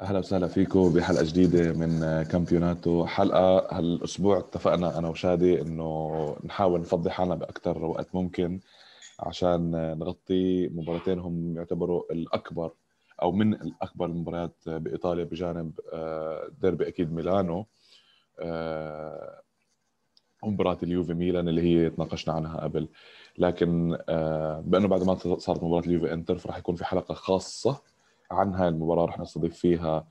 أهلا وسهلا فيكم بحلقة جديدة من كامبيوناتو. حلقة هالأسبوع اتفقنا أنا وشادي إنه نحاول نفضي حالنا باكثر وقت ممكن عشان نغطي مباراتين هم يعتبروا الأكبر أو من الأكبر المباريات بإيطاليا بجانب آه، ديربي أكيد ميلانو. آه، مباراة اليوفي ميلان اللي هي تناقشنا عنها قبل. لكن آه، بأنه بعد ما صارت مباراة اليوفي إنتر فراح يكون في حلقة خاصة. عن هاي المباراة رح نستضيف فيها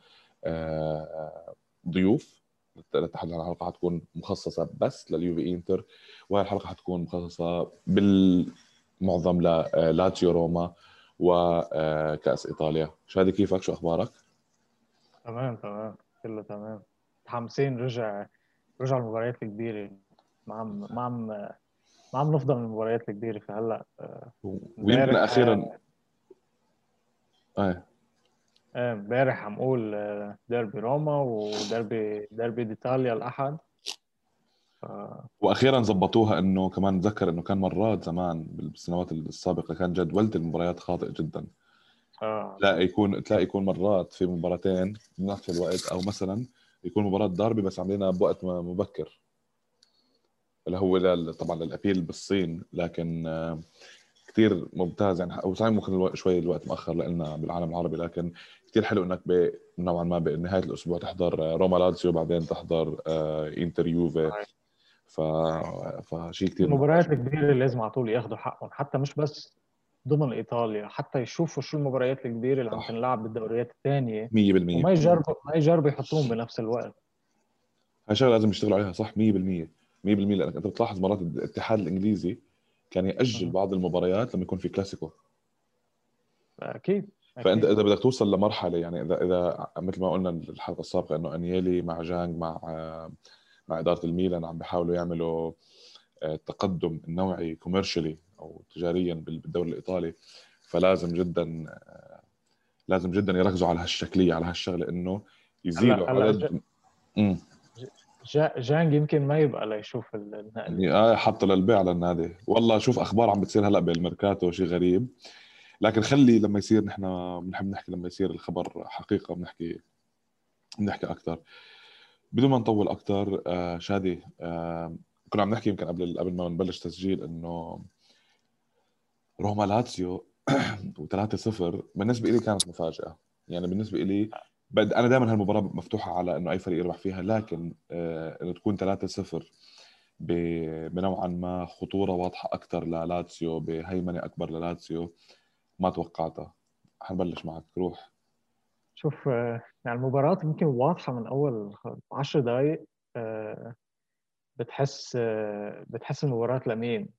ضيوف. التحدث عن الحلقة حتكون مخصصة بس لليوفي إنتر وهي الحلقة حتكون مخصصة بالمعظم للاتشيو روما وكأس إيطاليا. شادي كيفك؟ شو أخبارك؟ تمام تمام. كله تمام. متحمسين رجع رجع المباريات الكبيرة. ما عم ما عم ما عم نفضل من المباريات الكبيرة. فهلأ ويمكن أخيرا إيه إيه امبارح عم أقول ديربي روما وديربي ديربي ديتاليا الأحد. ف... وأخيرا زبطوها إنه كمان اتذكر إنه كان مرات زمان بالسنوات السابقة كان جدولة المباريات خاطئ جدا. آه. تلاقي يكون تلاقي يكون مرات في مباراتين بنفس الوقت أو مثلا يكون مباراة داربي بس عاملينها بوقت مبكر. اللي هو طبعا للأبيل بالصين لكن آه، كثير ممتاز. يعني أو صحيح ممكن شوي الوقت مأخر لنا بالعالم العربي لكن كثير حلو إنك نوعا ما بنهاية الأسبوع تحضر آه، روما لاتسيو بعدين تحضر آه، إنتر يوفي. ف... فشيء كثير المباريات الكبيرة لازم على طول ياخذوا حقهم حتى مش بس ضمن إيطاليا حتى يشوفوا شو المباريات الكبيرة اللي عم تنلعب بالدوريات الثانية. 100% وما يجربوا ما يجربوا يحطوهم بنفس الوقت. هاي شغلة لازم يشتغلوا عليها صح 100% 100% لأنك أنت بتلاحظ مرات الاتحاد الإنجليزي كان يأجل بعض المباريات لما يكون في كلاسيكو. أكيد فأنت إذا بدك توصل لمرحلة يعني إذا إذا مثل ما قلنا الحلقة السابقة إنه أنيلي مع Zhang مع مع إدارة الميلان عم بيحاولوا يعملوا التقدم آه، النوعي commercially أو تجاريا بالدوري الإيطالي فلازم جدا آه، لازم جدا يركزوا على هالشكلية على هالشغلة إنه يزيدوا عدد Zhang يمكن ما يبقى ليشوف النقل. آه حط للبيع للنادي والله شوف أخبار عم بتصير هلأ بالميركاتو شيء غريب. لكن خلي لما يصير نحن بنحب نحكي لما يصير الخبر حقيقة بنحكي بنحكي أكثر بدون ما نطول أكثر آه شادي آه كنا عم نحكي يمكن قبل قبل ما نبلش تسجيل إنه روما لاتسيو و3-0 بالنسبة لي كانت مفاجأة. يعني بالنسبة لي أنا دائما هالمباراة مفتوحة على إنه أي فريق يربح فيها لكن آه إنه تكون 3-0 بنوعا ما خطورة واضحة أكثر للاتسيو بهيمنة أكبر للاتسيو ما توقعتها. حنبلش معك. روح. شوف آه، يعني المباراة يمكن واضحة من أول عشر دقايق آه، بتحس بتحس المباراة لمين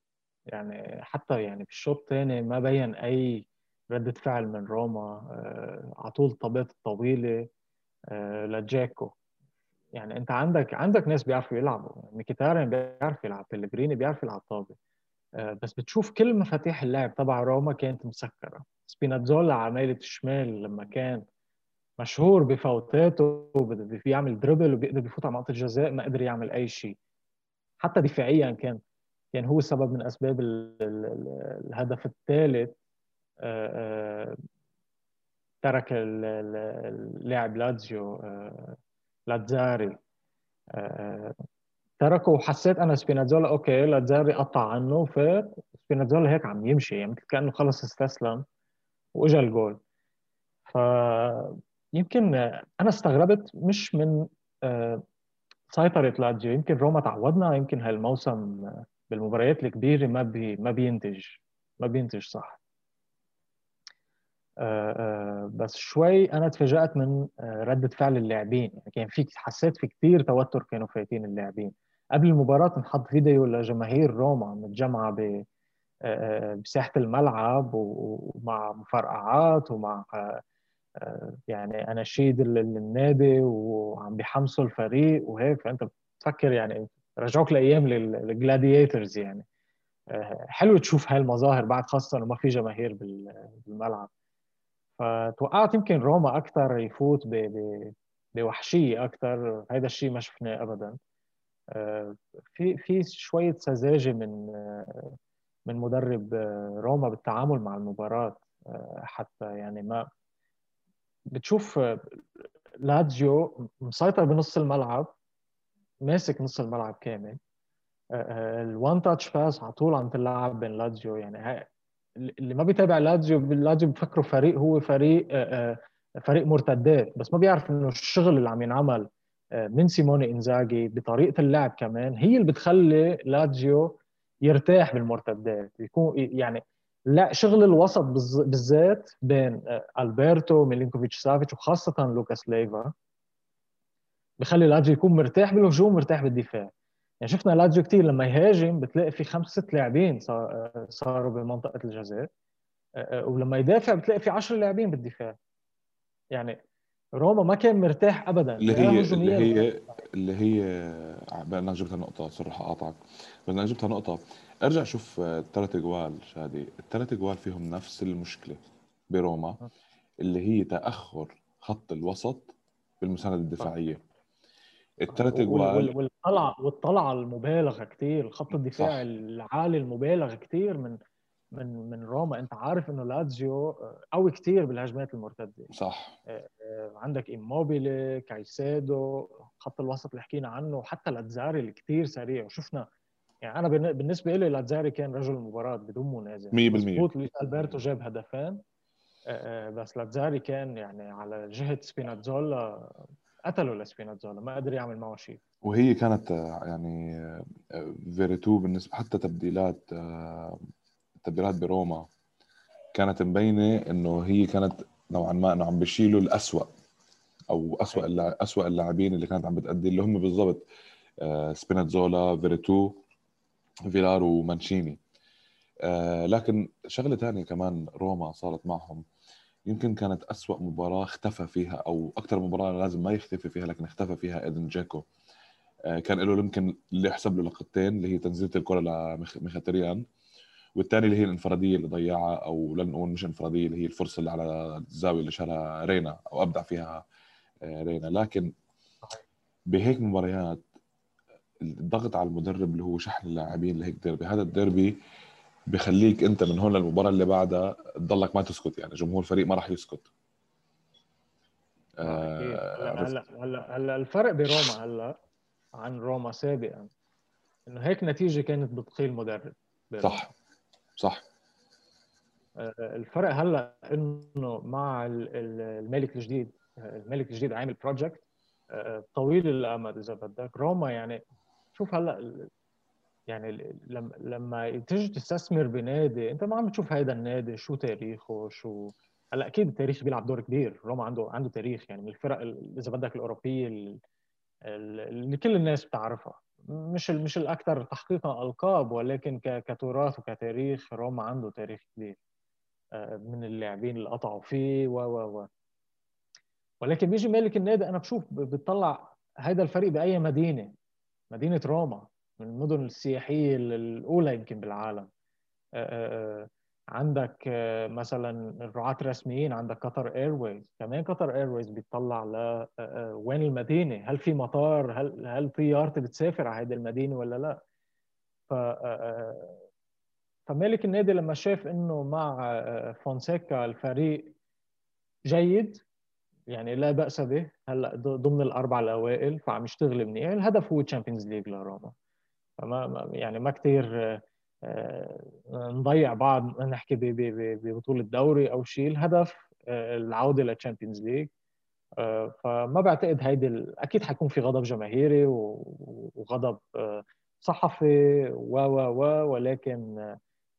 يعني حتى يعني بالشوط الثاني ما بين أي ردة فعل من روما على طول الطابات الطويلة لجاكو يعني انت عندك عندك ناس بيعرفوا يلعبوا. ميكيتارين بيعرف يلعب بلغريني بيعرف يلعب طابه بس بتشوف كل مفاتيح اللعب تبع روما كانت مسكرة. سبيناتزولا على ميلة الشمال لما كان مشهور بفوتاته بيعمل دربل وبيقدر بيفوت على منطقة الجزاء ما قدر يعمل أي شيء. حتى دفاعيا كان كان هو سبب من أسباب الهدف الثالث. آه، آه، ترك اللاعب لاتزيو آه، لاتزاري. تركه. وحسيت أنا سبينازولا أوكي لاتزاري قطع عنه فات سبينازولا هيك عم يمشي يعني مثل كأنه خلص استسلم وإجا الجول. ف يمكن أنا استغربت مش من آه، سيطرة لاتزيو يمكن روما تعودنا يمكن هالموسم بالمباريات الكبيرة ما بي ما بينتج ما بينتج صح. آه، آه، بس شوي أنا تفاجأت من ردة فعل اللاعبين. يعني كان في حسيت في كثير توتر كانوا فايتين اللاعبين. قبل المباراة انحط فيديو لجماهير روما متجمعة ب بساحة الملعب ومع مفرقعات ومع يعني أناشيد النادي وعم بيحمسوا الفريق وهيك. فأنت بتفكر يعني رجعوك لأيام الجلاديترز يعني. آه، حلو تشوف هاي المظاهر بعد خاصة إنه ما في جماهير بالملعب. فتوقعت يمكن روما أكثر يفوت بوحشية أكثر هذا الشيء ما شفناه ابدا. آه، في في شوية سذاجة من آه، من مدرب روما بالتعامل مع المباراة حتى يعني ما بتشوف لاتزيو مسيطر بنص الملعب ماسك نص الملعب كامل. ال one touch pass على طول عم تلعب بين لاتزيو. يعني اللي ما بيتابع لاتزيو لاتزيو بفكروا فريق هو فريق فريق مرتدات بس ما بيعرف إنه الشغل اللي عم ينعمل من سيموني إنزاجي بطريقة اللعب كمان هي اللي بتخلي لاتزيو يرتاح بالمرتدات يكون يعني لا شغل الوسط بالذات بين ألبرتو ميلينكوفيتش سافيتش وخاصة لوكاس ليفا بخلي لاتزيو يكون مرتاح بالهجوم مرتاح بالدفاع. يعني شفنا لاتزيو كثير لما يهاجم بتلاقي في خمس ست لاعبين صاروا بمنطقة الجزاء ولما يدافع بتلاقي في 10 لاعبين بالدفاع. يعني روما ما كان مرتاح ابدا اللي هي اللي هي اللي هي أنا جبتها نقطة صراحة أقاطعك. بس أنا جبتها نقطة. ارجع شوف الثلاث جوال شادي. الثلاث جوال فيهم نفس المشكلة بروما اللي هي تأخر خط الوسط بالمساندة الدفاعية. الثلاث جوال والطلعه والطلعة المبالغة كثير خط الدفاع العالي المبالغ كثير من من من روما. أنت عارف إنه لاتزيو قوي كثير بالهجمات المرتدة. صح. عندك ايموبيلي كايسيدو خط الوسط اللي حكينا عنه وحتى لاتزاري اللي كثير سريع. وشفنا يعني أنا بالنسبة لي لاتزاري كان رجل المباراة بدون منازع. 100% مضبوط لويس ألبرتو جاب هدفين. بس لاتزاري كان يعني على جهة سبيناتزولا قتلوا لسبيناتزولا ما قدر يعمل معه شيء. وهي كانت يعني فيريتو بالنسبة حتى تبديلات التبديلات بروما كانت مبينة إنه هي كانت نوعا ما إنه عم بيشيلوا الاسوء أو اسوء اسوء اللاعبين اللي كانت عم بتأدي اللي هم بالضبط سبيناتزولا فيريتو فيلار ومانشيني. لكن شغلة ثانية كمان روما صارت معهم. يمكن كانت أسوأ مباراة اختفى فيها أو أكثر مباراة لازم ما يختفي فيها لكن اختفى فيها إيدن جاكو كان له يمكن اللي يحسب له لقطتين اللي هي تنزيلة الكرة لميخيتاريان والثاني اللي هي الانفرادية اللي ضيعها أو لن نقول مش انفرادية اللي هي الفرصة اللي على الزاوية اللي شالها رينا أو أبدع فيها رينا. لكن بهيك مباريات الضغط على المدرب اللي هو شحن اللاعبين لهيك ديربي. هذا الديربي بخليك انت من هون للمباراة اللي بعدها تضلك ما تسكت يعني جمهور الفريق ما راح يسكت. آه هلا هلا هلا الفرق بروما هلا عن روما سابقا. إنه هيك نتيجة كانت بتقيل مدرب. صح صح. الفرق هلا إنه مع الملك الجديد الملك الجديد عامل بروجكت طويل الأمد إذا بدك. روما يعني شوف هلا يعني لما تيجي تستثمر بنادي انت ما عم بتشوف هذا النادي شو تاريخه شو هلأ أكيد التاريخ بيلعب دور كبير. روما عنده عنده تاريخ يعني من الفرق إذا بدك الأوروبية اللي كل الناس بتعرفها. مش مش الأكثر تحقيقا ألقاب ولكن كتراث وكتاريخ روما عنده تاريخ كبير من اللاعبين اللي قطعوا فيه و و و. ولكن بيجي مالك النادي أنا بشوف بتطلع هذا الفريق بأي مدينة مدينة روما. من المدن السياحية الأولى يمكن بالعالم. عندك مثلا الرعاة الرسميين عندك Qatar Airways كمان Qatar Airways بيطلع ل وين المدينة؟ هل في مطار؟ هل هل طيارتي بتسافر على هذه المدينة ولا لا؟ ف فمالك النادي لما شاف إنه مع فونسيكا الفريق جيد يعني لا بأس به. هلأ ضمن الاربعه الأوائل فعم يشتغل منيح. الهدف هو Champions League لروما. فما يعني ما كثير نضيع بعض نحكي ببطولة دوري أو شيء الهدف العودة لل Champions League فما بعتقد هيدي أكيد حيكون في غضب جماهيري وغضب صحفي و و و ولكن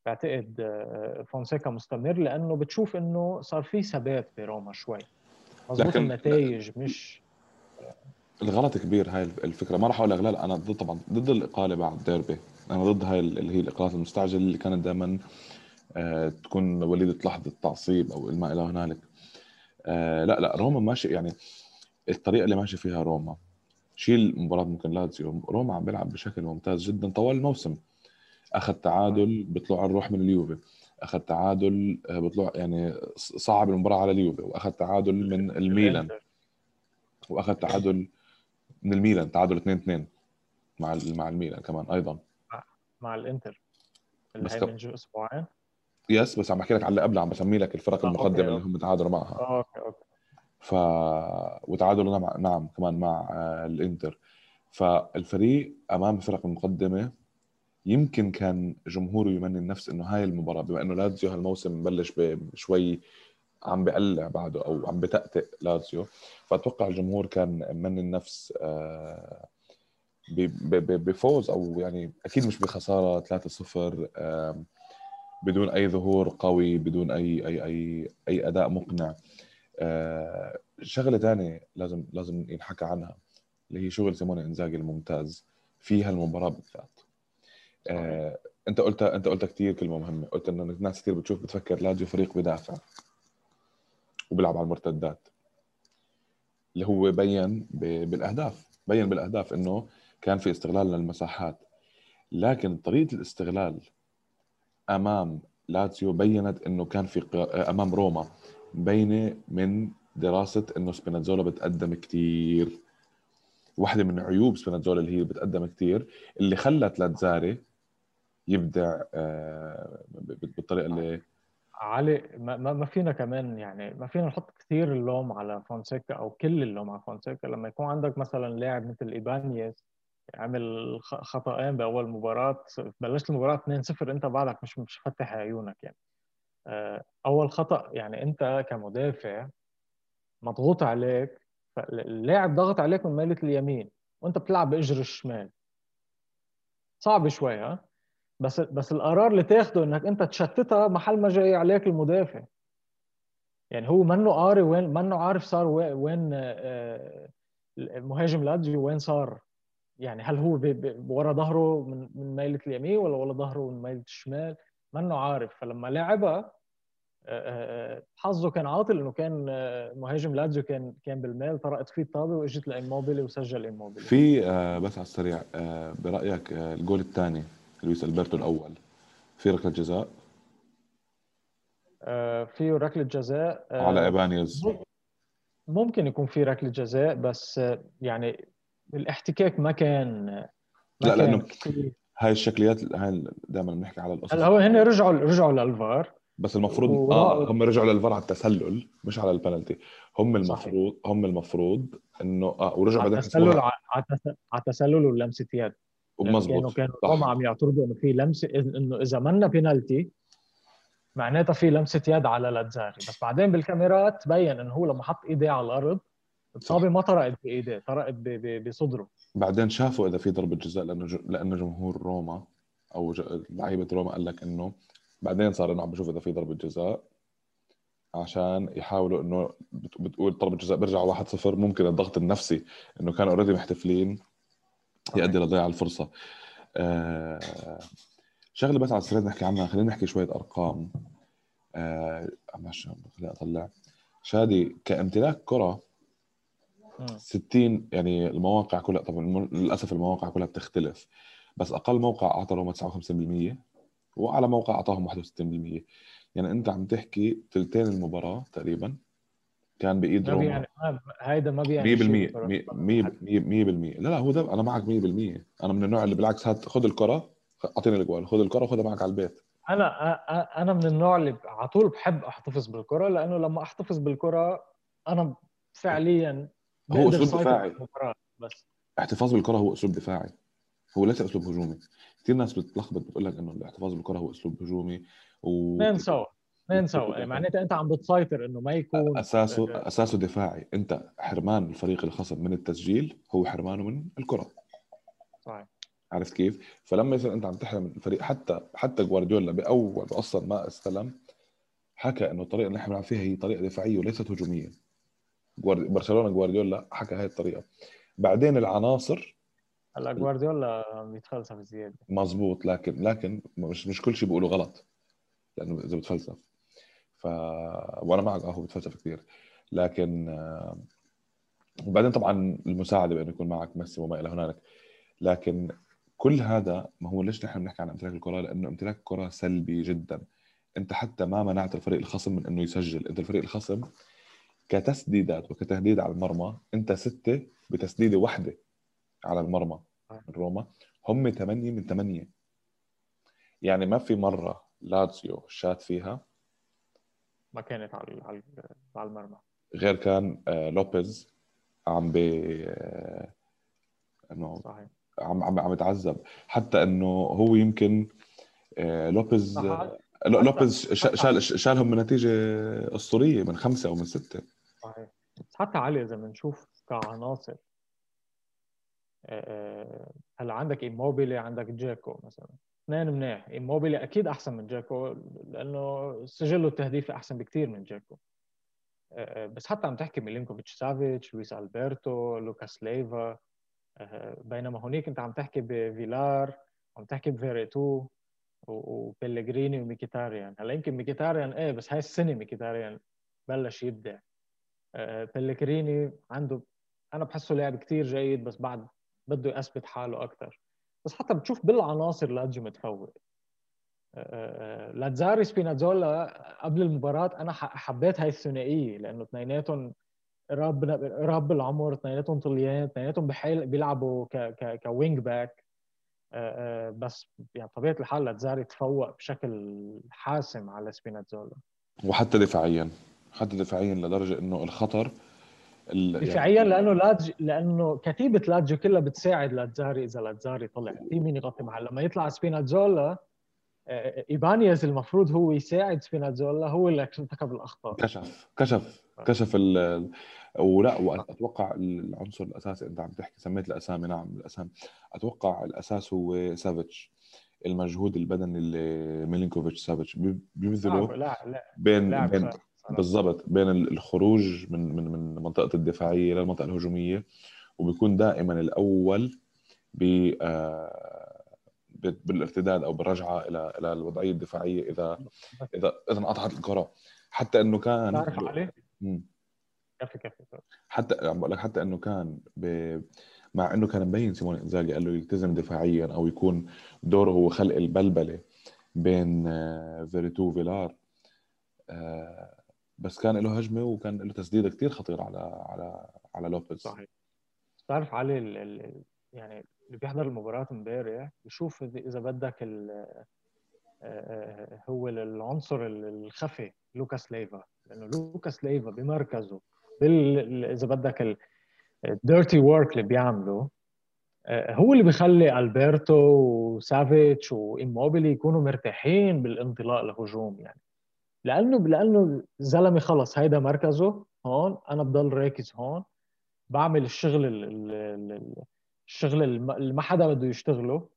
بعتقد فونسيكا مستمر لأنه بتشوف إنه صار في ثبات بروما شوي. مضبوط النتائج مش الغلط كبير هاي الفكرة. ما راح أقول لا أنا ضد طبعا ضد الإقالة بعد ديربي أنا ضد هاي اللي هي الاقالات المستعجله اللي كانت دائما آه تكون وليدة لحظة تعصيب أو ما إلى هنالك. آه لا لا روما ماشي يعني الطريقة اللي ماشي فيها روما شيل مباراة ممكن لازيو روما عم بيلعب بشكل ممتاز جدا طوال الموسم. أخذ تعادل بطلوع الروح من اليوفي. أخذ تعادل بطلوع يعني صعب المباراة على اليوفي. وأخذ تعادل من الميلان. وأخذ تعادل من الميلان تعادل 2 2 مع مع الميلان كمان أيضا. مع الإنتر اللي هي من أسبوعين. yes بس عم بحكي لك على اللي قبلها عم بسمي لك الفرق آه المقدمة اللي هم تعادلوا معها. okay okay. ف وتعادلوا نعم, نعم كمان مع آه، الإنتر. فالفريق أمام الفرق المقدمة يمكن كان جمهوره يمني النفس إنه هاي المباراة بما إنه لاتزيو هالموسم بلش بشوي عم بقلع بعده أو عم بتأتئ لاتزيو فأتوقع الجمهور كان من النفس آه، بفوز أو يعني أكيد مش بخسارة 3-0 بدون أي ظهور قوي بدون أي أي أي أي أداء مقنع. آه، شغلة ثانية لازم لازم ينحكى عنها اللي هي شغل سيموني إنزاجي الممتاز في هالمباراة بالذات. آه، أنت قلت أنت قلت كثير كلمة مهمة قلت إنه الناس كثير بتشوف بتفكر لازيو فريق بدافع. وبيلعب على المرتدات. اللي هو بين بالأهداف بين بالأهداف إنه كان في استغلال للمساحات. لكن طريقة الاستغلال أمام لاتسيو بينت إنه كان في أمام روما بينة من دراسة إنه سبينازولا بتقدم كثير واحدة من عيوب سبينازولا اللي هي بتقدم كثير اللي خلت لاتزاري يبدع آه، بالطريقة اللي علي ما, ما فينا كمان يعني ما فينا نحط كثير اللوم على فونسيكا أو كل اللوم على فونسيكا. لما يكون عندك مثلا لاعب مثل إيبانيز عمل خطأين بأول مباراة بلشت المباراة 2-0 أنت بعدك مش مش فاتح عيونك يعني. آه، أول خطأ يعني أنت كمدافع مضغوط عليك اللاعب ضغط عليك من ميلة اليمين وأنت بتلعب بإجر الشمال. صعب شوي ها؟ بس بس القرار اللي تاخده إنك أنت تشتتها محل ما جاي عليك المدافع. يعني هو منه قاري وين منه عارف صار وين آه، مهاجم لاتزيو وين صار. يعني هل هو ورا ظهره من من ميله اليمين ولا ورا ظهره من ميله الشمال؟ منه عارف. فلما لعبها آه، آه، حظه كان عاطل إنه كان مهاجم لاتزيو كان كان بالمال طرقت فيه الطابة وإجت لإموبيلي وسجل إموبيلي. في بس على السريع برأيك الجول الثاني لويس ألبرتو الأول. في ركلة جزاء؟ آه فيه ركلة جزاء آه على إيبانيز. ممكن يكون في ركلة جزاء بس آه يعني الاحتكاك ما كان ما لا كان لأنه كتير. هاي الشكليات هاي دائما بنحكي على القصص هلا هو هن رجعوا رجعوا للفار بس المفروض و... آه هم رجعوا للفار على التسلل مش على البنالتي. هم المفروض صحيح. هم المفروض إنه آه ورجعوا بعدين على التسلل على التسلل ولمسه يد ومزبوط كانوا كانوا عم يعترضوا إنه في لمسه إنه إذا منا بينالتي معناتها في لمسة يد على لاتزاري. بس بعدين بالكاميرات بين إنه هو لما حط إيديه على الأرض الطابه ما طرقت بإيديه طرقت بصدره. بعدين شافوا إذا في ضربة جزاء لأنه ج... لأنه جمهور روما أو ج... لعيبة روما قال لك إنه بعدين صار إنه عم بشوف إذا في ضربة جزاء عشان يحاولوا إنه بتقول ضربة جزاء بيرجعوا 1-0 ممكن الضغط النفسي إنه كانوا اوريدي محتفلين. يؤدي لضياع الفرصة. آه شغلة بس على السريع نحكي عنها. خلينا نحكي شوية أرقام. آه خليني أطلع. شادي كامتلاك كرة 60 يعني المواقع كلها طبعا للأسف المواقع كلها بتختلف. بس أقل موقع اعطى روما 59% وأعلى موقع أعطاهم 61% يعني أنت عم تحكي ثلثين المباراة تقريبا. كان بإيد روما. يعني هيدا ما بيعني 100% 100% لا لا هو ده أنا معك 100% أنا من النوع اللي بالعكس هات خذ الكرة أعطيني الجوال خذ الكرة وخذها معك على البيت. أنا أنا من النوع اللي على طول بحب أحتفظ بالكرة لأنه لما أحتفظ بالكرة أنا فعليا هو أسلوب دفاعي. بس. احتفاظ بالكرة هو أسلوب دفاعي. هو ليس أسلوب هجومي. كثير ناس بتلخبط بتقول لك إنه الاحتفاظ بالكرة هو أسلوب هجومي و اثنين سوا. اثنين سوا يعني معناتها أنت عم بتسيطر إنه ما يكون. أساسه أساسه دفاعي. أنت حرمان الفريق الخصم من التسجيل هو حرمانه من الكرة. صحيح. عرفت كيف؟ فلما يصير أنت عم تحرم الفريق حتى حتى جوارديولا بأول أصلا ما استلم حكى إنه الطريقة اللي إحنا بنلعب فيها هي طريقة دفاعية وليست هجومية. برشلونة جوارديولا حكى هاي الطريقة. بعدين العناصر هلأ جوارديولا بيتفلسف زيادة. مزبوط لكن لكن مش مش كل شيء بيقولوا غلط. لأنه إذا بتفلسف. ف وأنا معك آه هو بتفلسف كثير لكن آه، وبعدين طبعا المساعدة بأنه يكون معك ميسي وما إلى هنالك. لكن كل هذا ما هو ليش نحن بنحكي عن امتلاك الكرة؟ لأنه امتلاك الكرة سلبي جدا. أنت حتى ما منعت الفريق الخصم من إنه يسجل. أنت الفريق الخصم كتسديدات وكتهديد على المرمى أنت ستة بتسديدة واحدة على المرمى من روما. هم ثمانية من ثمانية. يعني ما في مرة لاتزيو شات فيها ما كانت على على المرمى. غير كان آه، لوبيز عم ب آه، إنه صحيح. عم عم عم يتعذب. حتى إنه هو يمكن آه، لوبيز لوبيز شال شالهم من نتيجه أسطورية من خمسة أو من ستة. صحيح. حتى علي إذا بنشوف كعناصر هلا عندك إيموبيلي عندك جاكو مثلا. اثنين منيح. إيموبيلي أكيد أحسن من جاكو لأنه سجله التهديفي أحسن بكثير من جاكو. آه، بس حتى عم تحكي ميلينكوفيتش سافيتش لويس ألبرتو لوكاس ليفا آه، بينما هونيك أنت عم تحكي بفيلار عم تحكي بفيريتو وبيلغريني وميكيتاريان. هلأ يمكن ميكيتاريان إيه بس هاي السنة ميكيتاريان بلش يبدع. بيلغريني عنده أنا بحسه لاعب كتير جيد بس بعد بده يثبت حاله أكثر بس حتى بتشوف بالعناصر لاتزيو متفوق آه، آه، لاتزاري سبينازولا قبل المباراة أنا حبيت هاي الثنائية لأنه اثنيناتهم قراب قراب بالعمر اثنيناتهم طليان اثنيناتهم بحيل بيلعبوا ك ك ك wing back. آه، آه، بس يعني طبيعة الحال لاتزاري تفوق بشكل حاسم على سبينازولا. وحتى دفاعيا حتى دفاعيا لدرجة إنه الخطر ال- يعني دفاعيا لأنه لاتزيو لأنه كتيبة لاتزيو كلها بتساعد لاتزاري إذا لاتزاري طلع. في مين يغطي محل؟ لما يطلع سبينازولا آه، ايبانيز المفروض هو يساعد سبينازولا هو اللي ارتكب الأخطاء. كشف كشف كشف ال ولا وأتوقع العنصر الأساسي أنت عم تحكي سميت الأسامي نعم الأسامي. أتوقع الأساس هو سافيتش المجهود البدني اللي ميلينكوفيتش سافيتش. بي- بيبذله لا لا بين بين. بالضبط بين الخروج من من من منطقة الدفاعية للمنطقه الهجومية وبيكون دائما الأول ب آه، ب- بالارتداد أو بالرجعة إلى إلى الوضعية الدفاعية إذا إذا إذا انقطعت الكرة. حتى إنه كان. كفي كفي حتى عم بقول لك حتى إنه كان ب... مع إنه كان مبين سيمون إنزاجي قال له يلتزم دفاعيا أو يكون دوره هو خلق البلبلة بين فيريتو وفيلار آه، بس كان له هجمة وكان له تسديدة كثير خطيرة على على على لوبيز. صحيح. تعرف علي ال ال يعني اللي بيحضر المباراة امبارح بيشوف إذا- إذا بدك ال- آه، هو العنصر الخفي لوكاس ليفا. لأنه لوكاس ليفا بمركزه بال إذا بدك ال dirty work اللي بيعمله آه، هو اللي بيخلي ألبرتو وسافيتش وايموبيلي يكونوا مرتاحين بالانطلاق لهجوم يعني. لأنه لأنه زلمة خلص هيدا مركزه هون أنا بضل راكز هون. بعمل الشغل ال- ال- ال- الشغل اللي ما حدا بده يشتغله.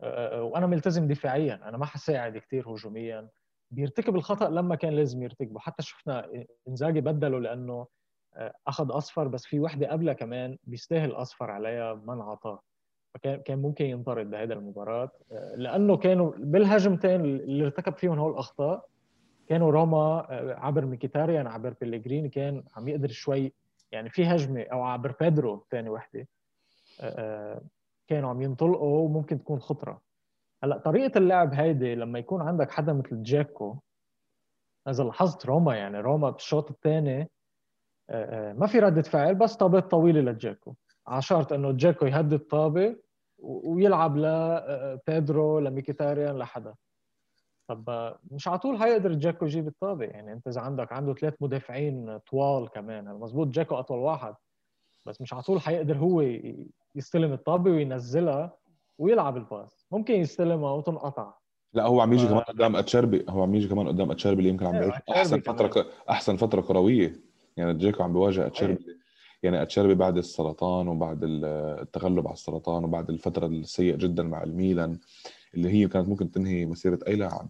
آه، وأنا ملتزم دفاعيا أنا ما حساعد كثير هجوميا. بيرتكب الخطأ لما كان لازم يرتكبه. حتى شفنا إنزاجي بدله لأنه أخذ أصفر بس في وحدة قبلها كمان بيستاهل أصفر عليها ما انعطاه فكان كان ممكن ينطرد بهذا المباراة. لأنه كانوا بالهجمتين اللي ارتكب فيهم هول الأخطاء كانوا روما آه، عبر ميكيتاريان عبر بيليجريني كان عم يقدر شوي يعني في هجمة أو عبر بيدرو ثاني وحدة آه، كانوا عم ينطلقوا وممكن تكون خطرة. هلأ طريقة اللعب هيدي لما يكون عندك حدا مثل جاكو إذا لاحظت روما يعني روما بالشوط الثاني ما في ردة فعل بس طابات طويلة لجاكو. على شرط إنه جاكو يهدي الطابة و- ويلعب لبيدرو لميكيتاريان لحدا. طب مش على طول حيقدر جاكو يجيب الطابة يعني انت إذا عندك عنده ثلاث مدافعين طوال كمان مزبوط جاكو أطول واحد بس مش على طول حيقدر هو يستلم الطابة وينزلها ويلعب ال pass ممكن يستلمها وتنقطع. لا هو عم يجي آه. كمان قدام أتشيربي هو عم يجي كمان قدام أتشيربي اللي يمكن عم بيعيش. أحسن كمان. فتره ك... أحسن فترة كروية. يعني دجيكو عم بيواجه أتشيربي يعني أتشيربي بعد السرطان وبعد ال- التغلب على السرطان وبعد الفترة السيئة جدا مع الميلان اللي هي كانت ممكن تنهي مسيرة أي لاعب.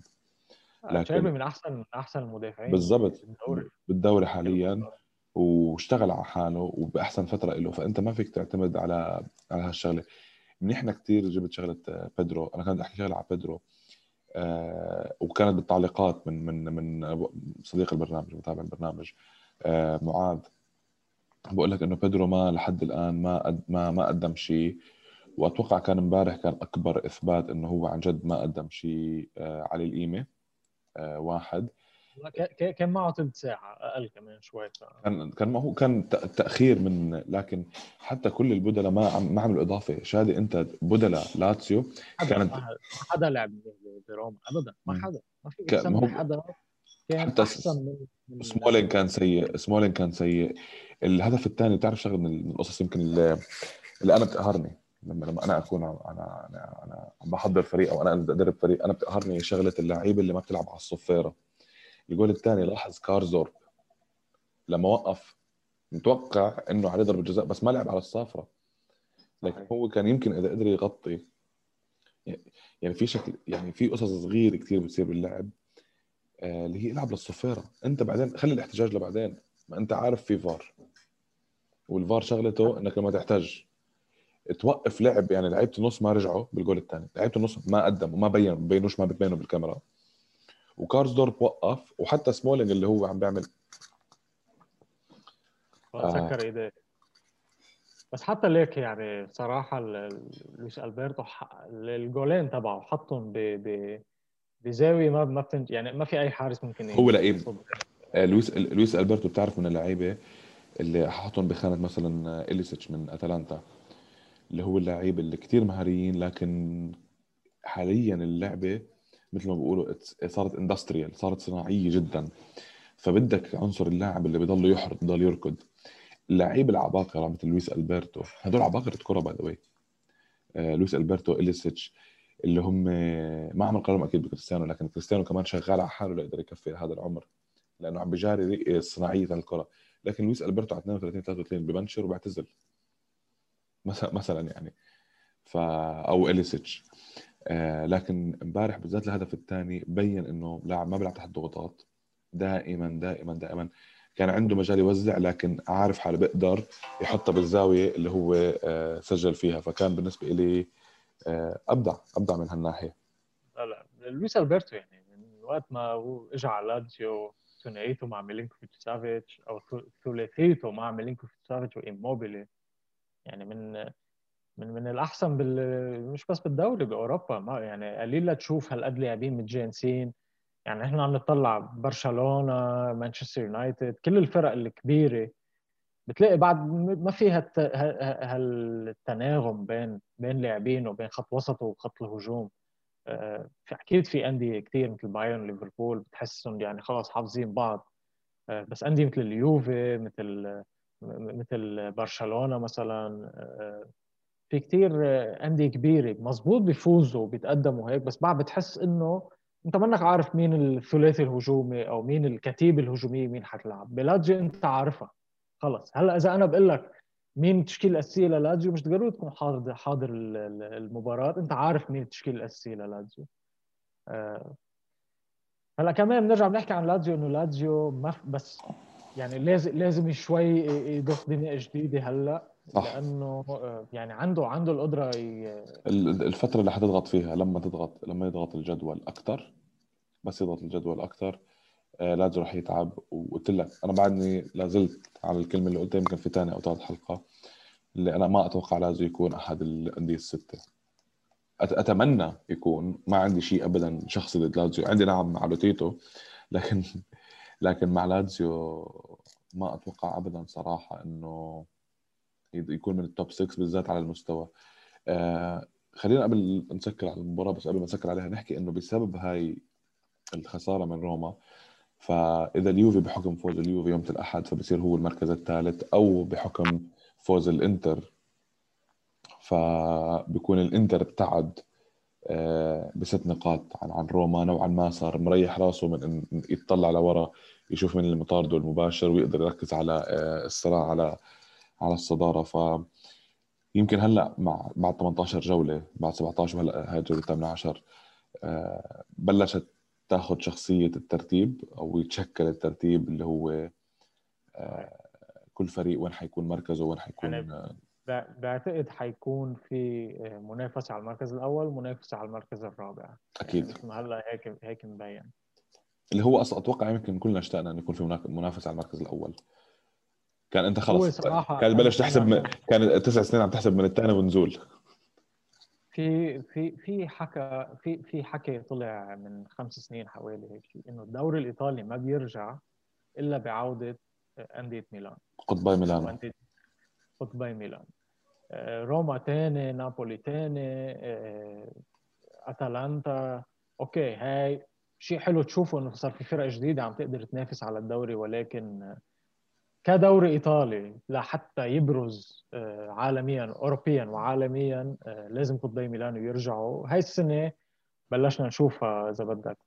لكن- من أحسن من أحسن المدافعين بالضبط. بالدوري بالدوري حاليا. واشتغل على حاله وبأحسن فترة له. فأنت ما فيك تعتمد على على هالشغلة. منيحنا كثير جبت شغلة آه، بيدرو. أنا كنت أحكي شغلة على بيدرو. آه وكانت بالتعليقات من من من صديق البرنامج متابع البرنامج. آه معاذ. بقول لك إنه بيدرو ما لحد الآن ما قد ما ما قدم شيء. وأتوقع كان إمبارح كان أكبر إثبات إنه هو عن جد ما قدم شيء آه على القيمة. واحد. كان معه ثلث ساعة أقل كمان شوي ف... كان كان ما هو كان ت- تأخير من لكن حتى كل البدلاء ما عم ما عملوا إضافة. شادي أنت بدلاء لاتسيو كانت- ما حدا لعب بروما أبدا ما. حدا ما في هو- حدا كان حتى أحسن من, من سمولينج كان سيء سمولينج كان سيء. الهدف الثاني بتعرف شغلة من القصص يمكن اللي, اللي أنا بتقهرني. لما لما أنا أكون أنا أنا أنا عم بحضر فريق أو أنا أدرب فريق أنا بتقهرني شغلة اللعيبه اللي ما بتلعب على الصفيرة الجول الثاني لاحظ كارزدورب لما وقف متوقع إنه عليه ضربة جزاء بس ما لعب على الصافره لكن هو كان يمكن إذا قدر يغطي يعني في شكل يعني في قصص صغيرة كثير بتصير باللعب آه، اللي هي إلعب للصفيرة أنت بعدين خلي الاحتجاج لبعدين. ما أنت عارف في VAR. وال VAR شغلته إنك لما تحتاج توقف لعب يعني لعيبة النص ما رجعوا بالجول الثاني. لعيبة النص ما قدموا ما بينوا ما بينوش ما بتبينوا بالكاميرا. وكارزدورب وقف وحتى سمولينج اللي هو عم بيعمل. سكر إيديه. بس حتى ليك يعني صراحة لويس ألبرتو الجولين تبعه حطهم ب ب بزاوية ما ما بتنج يعني ما في أي حارس ممكن هو لئيم آه، لويس لويس ألبرتو بتعرف من اللعيبة اللي حطهم بخانة مثلا إليسيتش من أتلانتا. اللي هو اللعيب اللي كثير مهاريين لكن حاليا اللعبة مثل ما بيقولوا صارت industrial صارت صناعية جدا. فبدك عنصر اللاعب اللي بضل يحرت بضل يركض. اللعيب العباقرة مثل لويس ألبرتو هدول عباقرة كرة by the آه لويس ألبرتو إليسيتش اللي هم ما عم نقارنهم أكيد بكريستيانو لكن كريستيانو كمان شغال على حاله ليقدر يكفي هذا العمر لأنه عم بجاري صناعية الكرة. لكن لويس ألبرتو على 32 33 ببنشر وبيعتزل مثلا يعني. ف أو إليسيتش. آه لكن امبارح بالذات الهدف الثاني بين إنه لاعب ما بيلعب تحت ضغوطات. دائما دائما دائما كان عنده مجال يوزع لكن عارف حاله بيقدر يحطها بالزاوية اللي هو آه سجل فيها. فكان بالنسبة لي آه ابدع أبدع من هالناحية. لا لويس ألبرتو يعني من وقت ما هو اجى على لاتسيو ثنائيته مع ميلينكوفيتش سافيتش أو ثلاثيته مع ميلينكوفيتش سافيتش وإيموبيلي يعني من من من الأحسن بال مش بس بالدوري بأوروبا. ما يعني قليل تشوف هالقد لاعبين متجانسين يعني إحنا عم نطلع برشلونة مانشستر يونايتد كل الفرق الكبيرة. بتلاقي بعد ما في هالتناغم بين بين لاعبين وبين خط وسط وخط الهجوم. آه، أكيد في أندية كثير مثل بايرن ليفربول بتحسهم يعني خلاص حافظين بعض. آه، بس أندية مثل اليوفي مثل مثل برشلونة مثلا آه، في كثير أندية كبيرة مزبوط بيفوزوا وبيتقدموا هيك بس بعد بتحس إنه أنت منك عارف مين الثلاثي الهجومي أو مين الكتيبه الهجوميه مين حتلعب. بلاتجي أنت عارفها. خلص. هلأ إذا أنا بقول لك مين التشكيله الاساسيه للاتزيو مش ضروري تكون حاضر حاضر المباراة. أنت عارف مين التشكيله الاساسيه للاتزيو آه، هلأ كمان بنرجع بنحكي عن لاتزيو إنه لاتزيو ما بس يعني لازم لازم شوي يضخ دماء جديدة هلأ صح. لأنه آه، يعني عنده عنده القدرة ي... الفترة اللي حتضغط فيها لما تضغط لما يضغط الجدول أكثر بس يضغط الجدول أكثر آه، لازم راح يتعب. وقلت لك أنا بعدني لازلت على الكلمة اللي قلتها يمكن في ثاني أو ثالث حلقة اللي أنا ما أتوقع لازم يكون أحد الأندية الستة. أتمنى يكون ما عندي شيء ابدا شخصي ضد لازيو. عندي نعم مع لوتيتو لكن لكن مع لازيو ما أتوقع ابدا صراحة إنه يكون من ال top 6 بالذات على المستوى. آه خلينا قبل نسكر على المباراة بس قبل ما نسكر عليها نحكي إنه بسبب هاي الخسارة من روما فإذا اليوفي بحكم فوز اليوفي يوم الأحد فبصير هو المركز الثالث أو بحكم فوز الإنتر فبكون الإنتر ابتعد بست نقاط عن عن روما نوعا ما صار مريح راسه من ان يطلع لورا يشوف من المطارد المباشر ويقدر يركز على آه، الصراع على على الصدارة. ف يمكن هلأ مع بعد 18 جولة بعد 17 وهلا هاي الجولة الثامنة عشر آه، بلشت تاخذ شخصية الترتيب أو يتشكل الترتيب اللي هو آه، كل فريق وين حيكون مركزه وين حيكون بعتقد حيكون في منافسه على المركز الأول منافسه على المركز الرابع. أكيد. يعني هلا هيك هيك مبين. اللي هو أصلا أتوقع يمكن كلنا اشتقنا إنه يكون في منافسه على المركز الأول. كان أنت خلص. كان بلش تحسب من... كان تسع سنين عم تحسب من الثاني ونزول. في في في حكى في في حكي طلع من خمس سنين حوالي هيك شيء إنه الدوري الإيطالي ما بيرجع إلا بعودة أندية ميلان. قطبي ميلان. قطبي ميلان. آه، روما ثاني نابولي ثاني آه، اتلانتا okay هاي شيء حلو تشوفه إنه صار في فرق جديدة عم تقدر تنافس على الدوري ولكن كدوري إيطالي لحتى يبرز آه، عالميا اوروبيا وعالميا آه، لازم قطبي ميلانو يرجعوا. هاي السنة بلشنا نشوفها إذا بدك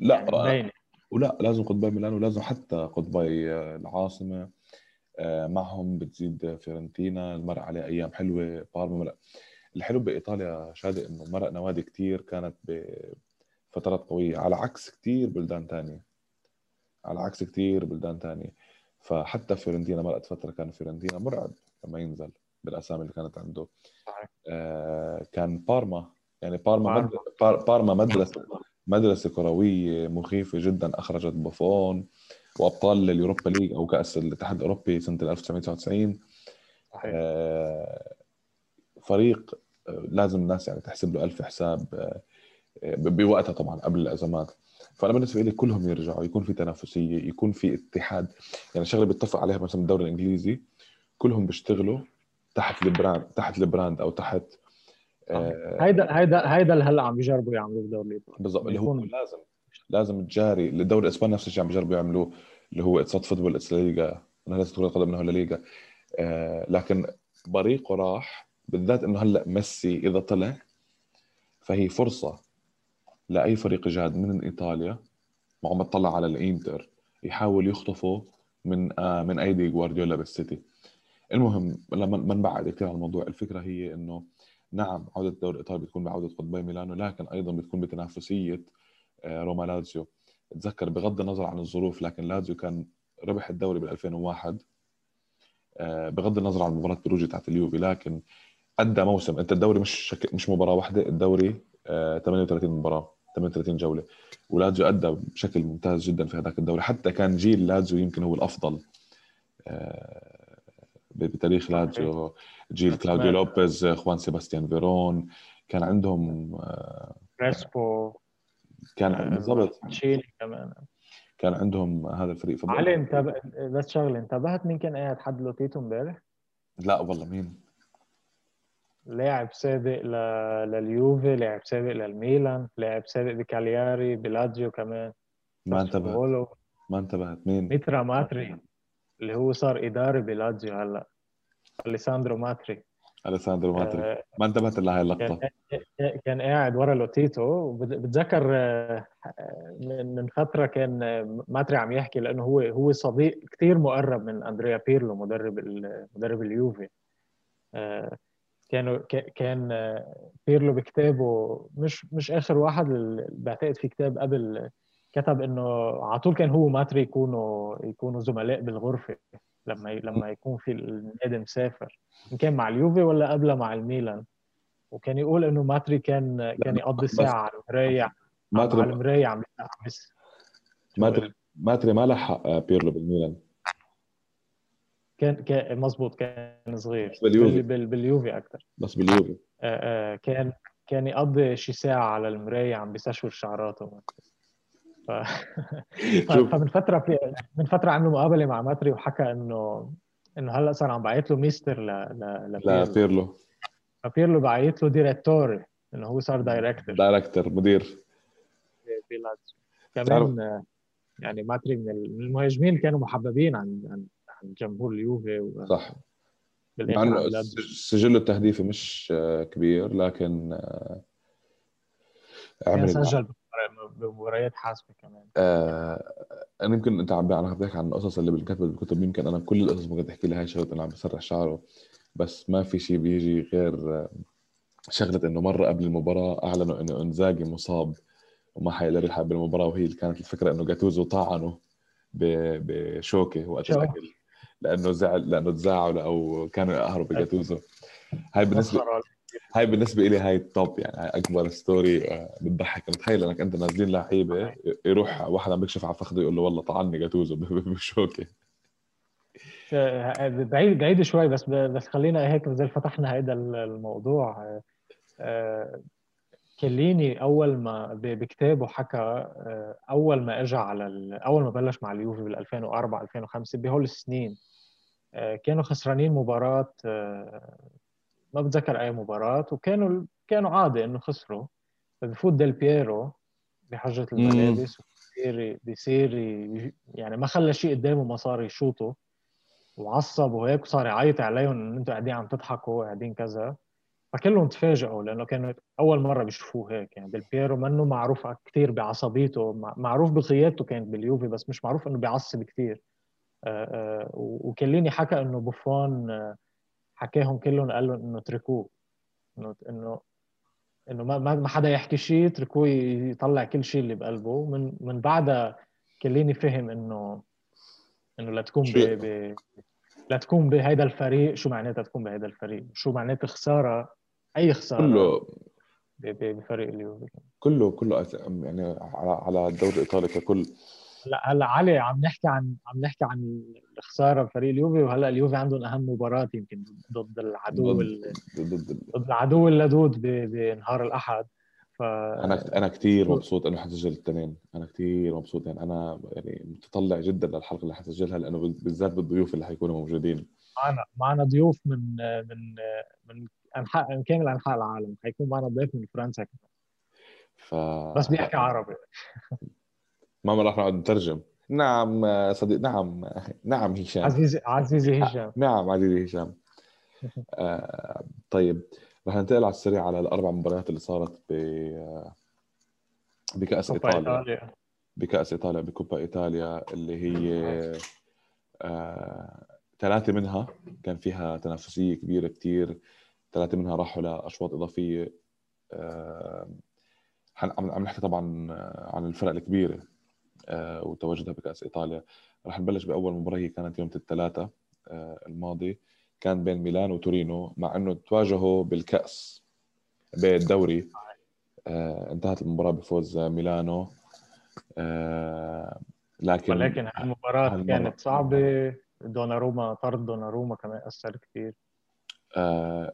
لا يعني ولا لازم قطبي ميلانو لازم حتى قطبي العاصمة. معهم بتزيد فيرنتينا المرق عليه أيام حلوة بارما مرق الحلو بإيطاليا شادي إنه مرق نوادي كثير كانت بفترات قوية. على عكس كثير بلدان ثانية على عكس كثير بلدان ثانية فحتى فيرنتينا مرقت فترة كان فيرنتينا مرعب لما ينزل بالأسامي اللي كانت عنده. آه كان بارما. يعني بارما بارما مدرسه مدرسة كروية مخيفة جدا أخرجت بوفون. وأبطال ال Europa League أو كأس الاتحاد الأوروبي سنة 1999 صحيح. آه فريق آه لازم الناس يعني تحسب له ألف حساب آه بوقتها طبعا قبل الأزمات. فأنا بالنسبة لي كلهم يرجعوا يكون في تنافسية يكون في اتحاد. يعني شغلة بيتفق عليها مثلا الدوري الإنجليزي كلهم بيشتغلوا تحت ال brand تحت ال brand أو تحت هيدا هيدا هيدا اللي هلأ عم بيجربوا يعملوه بالدوري الإيطالي. بالضبط اللي هو لازم لازم تجاري الدوري الاسباني نفس الشيء عم بيجربوا يعملوه اللي هو it's football it's Liga لازم كرة القدم إنه Liga آه لكن بريقه راح بالذات إنه هلأ ميسي إذا طلع فهي فرصة لأي فريق جاد من إيطاليا ما عم بتطلع على الإنتر يحاول يخطفه من آه من أيدي جوارديولا بالسيتي. المهم لما ما نبعد كثير عن الموضوع الفكرة هي إنه نعم عودة الدوري الايطالي بتكون بعودة قطبي ميلانو لكن أيضا بتكون بتنافسية روما لازيو تذكر بغض النظر عن الظروف لكن لازيو كان ربح الدوري بال 2001 آه بغض النظر عن مباراة بيروجيا تاعت اليوفي لكن أدى موسم. أنت الدوري مش شك... مش مباراة واحدة الدوري 38 آه، مباراة 38 جولة. ولازيو أدى بشكل ممتاز جدا في هذاك الدوري. حتى كان جيل لازيو يمكن هو الأفضل آه، بتاريخ لازيو جيل كلاوديو لوبيز خوان سيباستيان فيرون كان عندهم كريسبو. كان بالضبط. تشيلي كمان. كان عندهم هذا الفريق علي انتبه بس شغله انتبهت مين كان قاعد حد لوتيتو امبارح؟ لا والله مين؟ لاعب سابق ل... لليوفي لاعب سابق للميلان لاعب سابق بكالياري بلاتسيو كمان. ما انتبهت. ما انتبهت. مين؟ ميترا ماتري اللي هو صار إداري بلاتزيو هلأ. أليساندرو ماتري. أليساندرو ماتري آه ما انتبهت إلا هاي اللقطة. كان, قاعد ورا لوتيتو. بتذكر آه، من فترة كان ماتري عم يحكي لأنه هو هو صديق كثير مقرب من أندريا بيرلو مدرب مدرب اليوفي. آه، كانوا كان بيرلو بكتابه مش مش آخر واحد بعتقد في كتاب قبل كتب إنه على طول كان هو وماتري يكونوا يكونوا زملاء بالغرفة. لما لما يكون في النادي مسافر إن كان مع اليوفي ولا قبله مع الميلان؟ وكان يقول إنه ماتري كان كان يقضي ساعة على المراية ماتري على المراية عم بس ماتري ماتري ما لحق بيرلو بالميلان. كان كان مزبوط كان صغير. باليوفي. بال... باليوفي أكثر بس باليوفي. آه آه كان كان يقضي شي ساعة على المراية عم بيستشور شعراته. ف... فمن فترة في من فترة عملوا مقابلة مع ماتري وحكى انه إنه هلأ صار عم بعيط له ميستر ل ل لا بيرلو فبيرلو بعيط له it: direttore إنه هو صار دايركتور دايركتور مدير. كمان يعني ماتري من المهاجمين كانوا محببين عن عن جمهور اليوفي و... صح. مع سجله التهديفي مش كبير لكن آه، عمل سجل بمباريات حاسمه كمان. آه أنا يمكن أنت عم عم تحكي عن القصص اللي بالكتب بالكتب. يمكن أنا كل القصص ممكن تحكي لي هاي شغله أنا عم بسرح شعره. بس ما في شيء بيجي غير آه، شغلة إنه مرة قبل المباراة أعلنوا إنه إنزاجي مصاب وما حيقدر يلعب بالمباراة. وهي كانت الفكرة إنه جاتوزو طعنه بشوكة وقت الأكل لأنه زعل لأنه تزاعل أو كانوا يقهروا بجاتوزو. هاي بالنسبة هاي بالنسبة لي هاي ال top يعني أكبر story آه، بتضحك. متخيل إنك أنت نازلين لعيبة يروح واحد عم بيكشف على فخذه يقول له والله طعني جاتوزو بشوكة. بعيد بعيد شوي بس بس خلينا هيك زي فتحنا هذا الموضوع. آه، كليني أول ما بكتابه حكى آه، أول ما اجى على أول ما بلش مع اليوفي بال 2004 2005 بهول السنين آه، كانوا خسرانين مباراة آه، ما بتذكر أي مباراة وكانوا كانوا عادي إنه خسروا. فبفوت ديل بييرو بحجة. الملابس بصير بصير يعني ما خلى شيء قدامه ما صار يشوطه. وعصب وهيك وصار يعيط عليهم ان أنتم قاعدين عم تضحكوا قاعدين كذا. فكلهم تفاجئوا لأنه كانت أول مرة بيشوفوه هيك. يعني ديل بييرو منه معروف كثير بعصبيته مع- معروف بقيادته كانت باليوفي بس مش معروف إنه بيعصب كثير وكليني حكى إنه بوفون آه، حكاهم كلهم قال لهم إنه اتركوه انه انه إنه ما ما حدا يحكي شيء اتركوه يطلع كل شيء اللي بقلبه. من من بعدها كليني فهم انه إنه لا تكون ب... ب... لا تكون بهيدا الفريق. شو معناتها تكون بهيدا الفريق؟ شو معناتها خسارة؟ أي خسارة كله. بفريق اليوفي؟ كله كله يعني على على الدوري الإيطالي ككل. هلا هلا علي عم نحكي عن عم نحكي عن الخساره بفريق اليوفي وهلا اليوفي عندهم أهم مباراة يمكن ضد العدو ال... ضد العدو اللدود. بنهار الأحد. ف أنا أنا كثير مبسوط إنه حسجل الاثنين أنا كثير مبسوط يعني أنا يعني متطلع جدا للحلقة اللي حسجلها لأنه بالذات بالضيوف اللي حيكونوا موجودين. معنا معنا ضيوف من من من أنحاء من كامل أنحاء العالم. حيكون معنا ضيف من فرنسا كمان. ف بس بيحكي عربي. ما راح نقعد نترجم. نعم صديق نعم نعم هشام. عزيزي عزيزي هشام. نعم عزيزي هشام. آه طيب رح ننتقل على السريع على الأربع مباريات اللي صارت ب بكأس إيطاليا. إيطاليا. بكأس إيطاليا بكوبا إيطاليا اللي هي آه، ثلاثة منها كان فيها تنافسية كبيرة كتير. ثلاثة منها راحوا لأشواط إضافية. آه، عم نحكي طبعا عن الفرق الكبيرة. وتواجدها بكأس إيطاليا. رح نبلش بأول مباراة هي كانت يوم الثلاثاء آه، الماضي. كان بين ميلان وتورينو مع إنه تواجهوا بالكأس بالدوري. آه، انتهت المباراة بفوز ميلانو. آه، لكن ولكن هالمباراة هالمرة. كانت صعبة. دوناروما طرد دوناروما كمان أثر كثير. آه،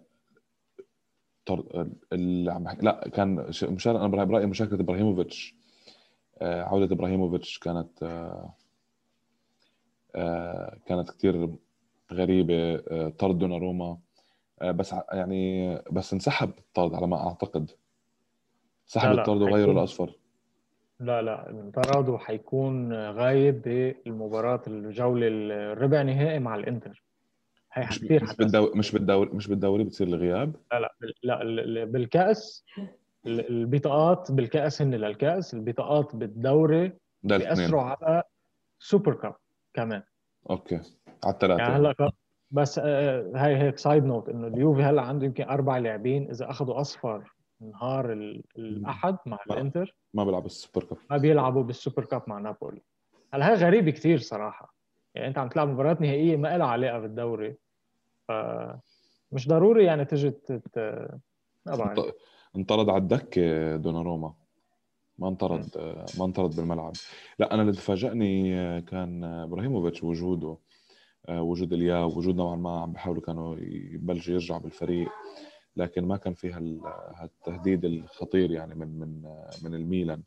طر... اللي عم بحكي لا كان مشان أنا برأيي مشاركة إبراهيموفيتش. آه، عودة إبراهيموفيتش كانت آه، آه، كانت كثير غريبة آه، طرد دوناروما. بس يعني بس انسحب الطرد على ما أعتقد. سحب الطرد وغيره حيكون- الأصفر. لا لا انطرد وحيكون غايب بالمباراة الجولة الربع نهائي مع الإنتر. هي مش بالدوري مش بالدوري مش بالدوري بتصير الغياب؟ لا لا لا ال- البطاقات بالكأس هن للكأس البطاقات بالدوري بيأثروا على Super Cup كمان. okay. على الثلاثه يعني هلأ بس آه، هاي هيك side note إنه اليوفي هلأ عنده يمكن أربع لاعبين إذا أخذوا أصفر نهار ال- الأحد مع ما- الإنتر ما بيلعب ال Super Cup ما بيلعبوا بال Super Cup مع نابولي. هلأ هاي غريبة كثير صراحة. يعني أنت عم تلعب مباريات نهائية ما لها علاقة بالدوري ف مش ضروري يعني تجي تت... انطرد على الدكه دوناروما. ما انطرد ما انطرد بالملعب. لا أنا اللي تفاجئني كان إبراهيموفيتش وجوده وجود لياو وجود نوعا ما عم بيحاولوا كانوا يبلشوا يرجعوا بالفريق لكن ما كان في هال- هالتهديد الخطير يعني من من من الميلان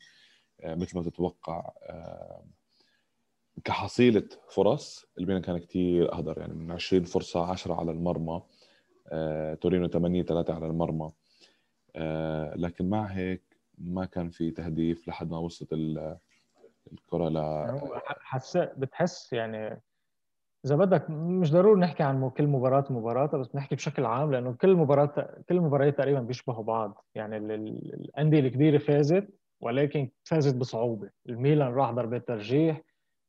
مثل ما تتوقع كحصيلة فرص الميلان كان كتير أهدر يعني من 20 فرصة 10 على المرمى آه، تورينو 8 3 على المرمى. آه، لكن مع هيك ما كان في تهديف لحد ما وصلت ال- الكرة ل يعني هو ح- حس بتحس يعني إذا بدك مش ضروري نحكي عن كل مباراة مباراة بس بنحكي بشكل عام لأنه كل مباراة كل المباريات تقريبا بيشبهوا بعض. يعني ال- ال- الأندية الكبيرة فازت ولكن فازت بصعوبة. الميلان راح ضربات ترجيح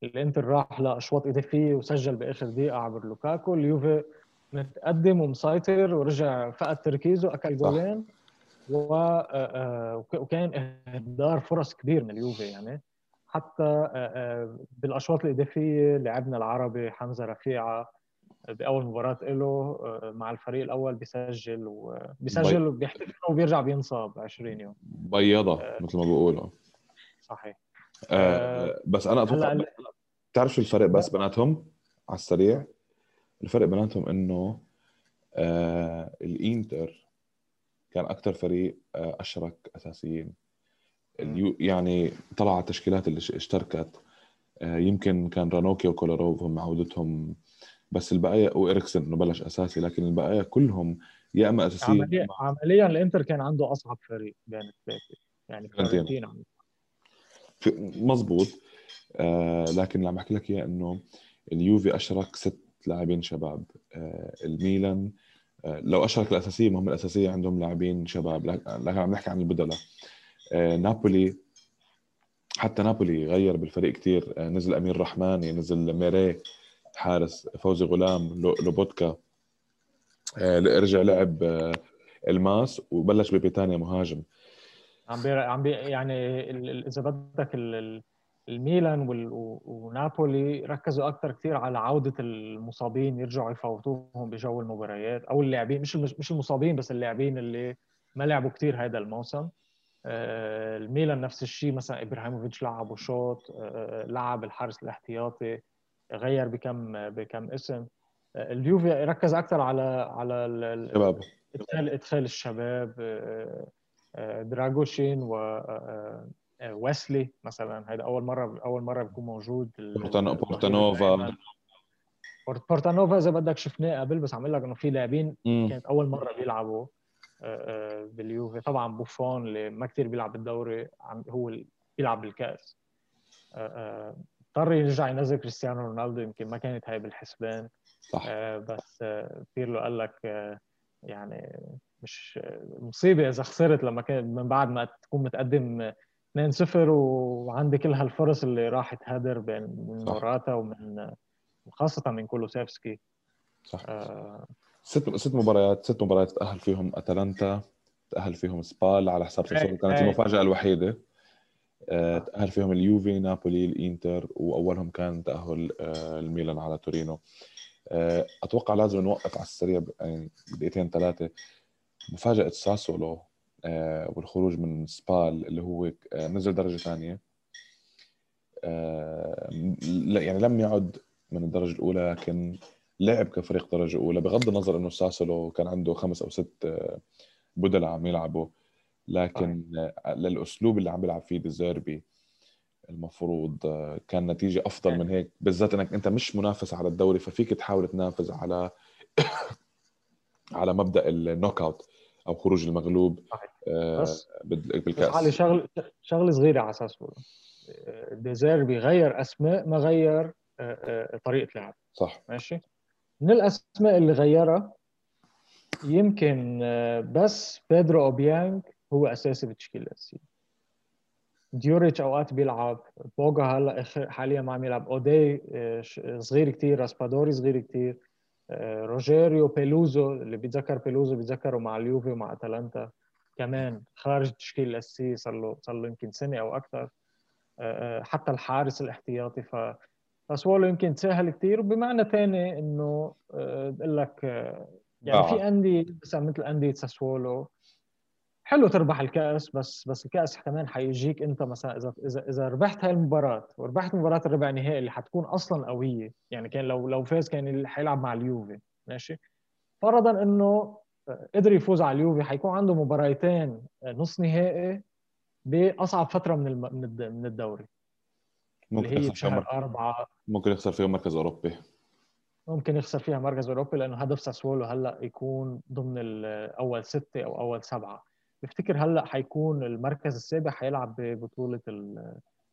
الإنتر راح لأشواط إضافية وسجل بآخر دقيقة عبر لوكاكو. اليوفي متقدم ومسيطر ورجع فقد تركيزه أكل. جولين. آه، آه، وكان إهدار فرص كبير من اليوفي يعني. حتى آه، آه، بالأشواط الاضافيه لعبنا العربي حمزة رفيعة بأول مباراة له آه، مع الفريق الأول بيسجل وبيسجل وبيحتفل وبيرجع بينصاب 20 يوم. بيضة مثل ما بيقولوا. صحيح. آه، بس أنا أتوقع هلأ بتعرف شو الفرق بس بيناتهم على السريع؟ الفرق بيناتهم إنه آه الإنتر كان أكثر فريق آه أشرك أساسيين. اليو يعني طلع على التشكيلات اللي ش- اشتركت. آه يمكن كان رانوكي وكولاروف هم عودتهم. بس البقايا وإريكسن إنه بلش أساسي لكن البقايا كلهم يا إما أساسيين عمليا عمليا الإنتر كان عنده أصعب فريق بين الثلاثه يعني. فيورنتينا مزبوط آه لكن اللي عم أحكي لك إياه إنه اليوفي أشرك ست لاعبين شباب. آه الميلان آه لو أشرك الأساسية ما هم الأساسية عندهم لاعبين شباب. لكن عم نحكي عن البدلاء. آه نابولي حتى نابولي غير بالفريق كثير آه نزل أمير رحماني نزل ميري حارس فوزي غلام لوبوتكا آه رجع لعب آه الماس وبلش ببيتانيا مهاجم. عم بي عم بي يعني إذا بدك الميلان ونابولي ركزوا أكثر كثير على عودة المصابين يرجعوا يفوتوهم بجو المباريات أو اللاعبين مش مش المصابين بس اللاعبين اللي ما لعبوا كثير هذا الموسم. آه، الميلان نفس الشيء مثلا إبراهيموفيتش لعب شوط آه، لعب الحارس الاحتياطي غير بكم بكم اسم. آه، اليوفي ركز أكثر على على الشباب ادخال إدخال الشباب دراغوشين و ويسلي مثلا. هذا أول مرة أول مرة بيكون موجود بورتانوفا بورتانوفا إذا بدك شفناه قبل بس عم أقول لك إنه في لاعبين كانت أول مرة بيلعبوا باليوفي. طبعا بوفون اللي ما كثير بيلعب بالدوري هو بيلعب بالكأس. اضطر يرجع ينزل كريستيانو رونالدو يمكن ما كانت هاي بالحسبان. صح. بس بيرلو قال لك يعني مش مصيبة إذا خسرت لما كان من بعد ما تكون متقدم 2-0 وعندي كل هالفرص اللي راحت هدر بين من موراتا ومن خاصة من كولوسيفسكي. صح. آه. ست ست مباريات ست مباريات تاهل فيهم أتلانتا تاهل فيهم سبال على حساب ساسولو كانت المفاجأة الوحيدة. آه تأهل فيهم اليوفي نابولي الإنتر وأولهم كان تأهل آه الميلان على تورينو. آه أتوقع لازم نوقف على السريع يعني دقيقتين ثلاثة. مفاجأة ساسولو والخروج من سبال اللي هو آه، نزل درجة ثانية. آه، يعني لم يعد من الدرجة الأولى لكن لعب كفريق درجة أولى بغض النظر إنه ساسولو كان عنده خمس أو ست بدلاء عم يلعبوا. لكن للأسلوب اللي عم بيلعب فيه ديزيربي المفروض كان نتيجة أفضل من هيك. بالذات إنك أنت مش منافس على الدوري ففيك تحاول تنافس على على مبدأ ال knockout أو خروج المغلوب آه، بس بالكاس بس علي شغل شغلة صغيرة على أساس ديزيربي غير أسماء ما غير آه، آه، طريقة لعب. صح. ماشي؟ من الأسماء اللي غيرها يمكن بس بيدرو اوبيانج هو أساسي بالتشكيله الاساسيه ديوريتش أوقات بيلعب. بوجا هلا حاليا ما عم يلعب. أودي صغير كثير راسبادوري صغير كثير روجيريو بيلوزو اللي بيتذكر بيلوزو بيتذكره مع اليوفي ومع اتلانتا كمان خارج التشكيله الاساسيه صار له صار له يمكن سنه أو أكثر آه، آه، حتى الحارس الاحتياطي ف فسوالو يمكن تساهل كثير وبمعنى ثاني إنه آه، بقول لك يعني آه. في أندية مثلا مثل أندية ساسولو حلو تربح الكأس بس بس الكأس كمان حيجيك أنت مثلا إذا إذا إذا ربحت هاي المباراة وربحت مباراة الربع نهائي اللي حتكون أصلا قوية يعني كان لو لو فاز كان حيلعب مع اليوفي ماشي؟ فرضا إنه قدر يفوز على اليوفي حيكون عنده مباراتين نص نهائي بأصعب فترة من من الدوري. ممكن اللي هي بشهر أربعة. ممكن يخسر فيهم مركز أوروبي. ممكن يخسر فيها مركز أوروبي لأنه هدف ساسولو هلأ يكون ضمن أول ستة أو أول سبعة. بفتكر هلا حيكون المركز السابع حيلعب ببطولة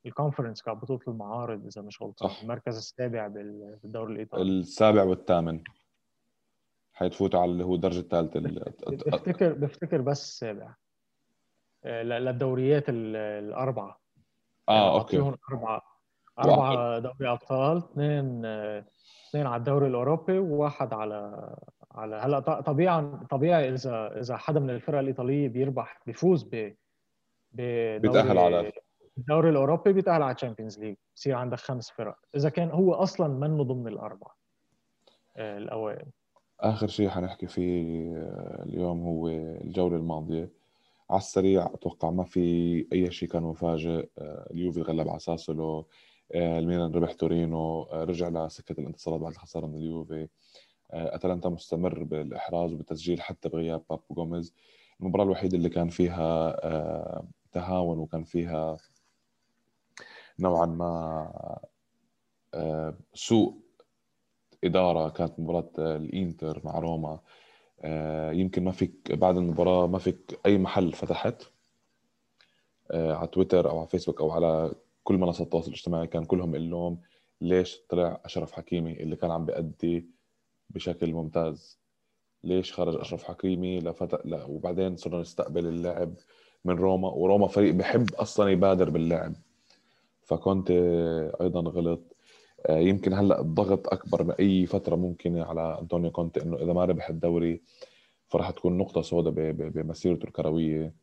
الكونفرنس كاب بطولة المعارض إذا مش غلطان؟ المركز السابع بالدوري الإيطالي. السابع والثامن. حيتفوتوا على اللي هو الدرجة الثالثة بفتكر بفتكر بس السابع آه، للدوريات الأربعة. آه يعني okay. فيهم أربعة دوري أبطال اثنين اثنين على الدوري الأوروبي وواحد على على هلأ طبيعي طبيعي إذا إذا حدا من الفرق الإيطالية بيربح بيفوز ب بيتأهل على الدوري الأوروبي بيتأهل على ال Champions League بصير عندك خمس فرق. إذا كان هو أصلا منه ضمن الأربعة آه، الأوائل. آخر شيء حنحكي فيه آه، اليوم هو الجولة الماضية. على السريع أتوقع ما في أي شيء كان مفاجئ آه، اليوفي غلب على ساسولو. الميلان ربح تورينو رجع لسكة الانتصارات بعد الخسارة من اليوفي. أتلانتا مستمر بالإحراز وبالتسجيل حتى بغياب بابو جوميز المباراة الوحيدة اللي كان فيها تهاون وكان فيها نوعا ما سوء إدارة كانت مباراة الإنتر مع روما. آه، يمكن ما فيك بعد المباراة ما فيك أي محل فتحت آه، على تويتر أو على فيسبوك أو على كل منصات التواصل الاجتماعي كان كلهم اللوم ليش طلع أشرف حكيمي اللي كان عم بيأدي بشكل ممتاز؟ ليش خرج أشرف حكيمي لفت... لا وبعدين صرنا نستقبل اللاعب من روما وروما فريق بحب أصلا يبادر باللاعب. فكنت أيضا غلط. آه، يمكن هلأ الضغط أكبر من اي فترة ممكنة على أنطونيو كونتي إنه إذا ما ربح الدوري فراح تكون نقطة سوداء بمسيرته الكروية.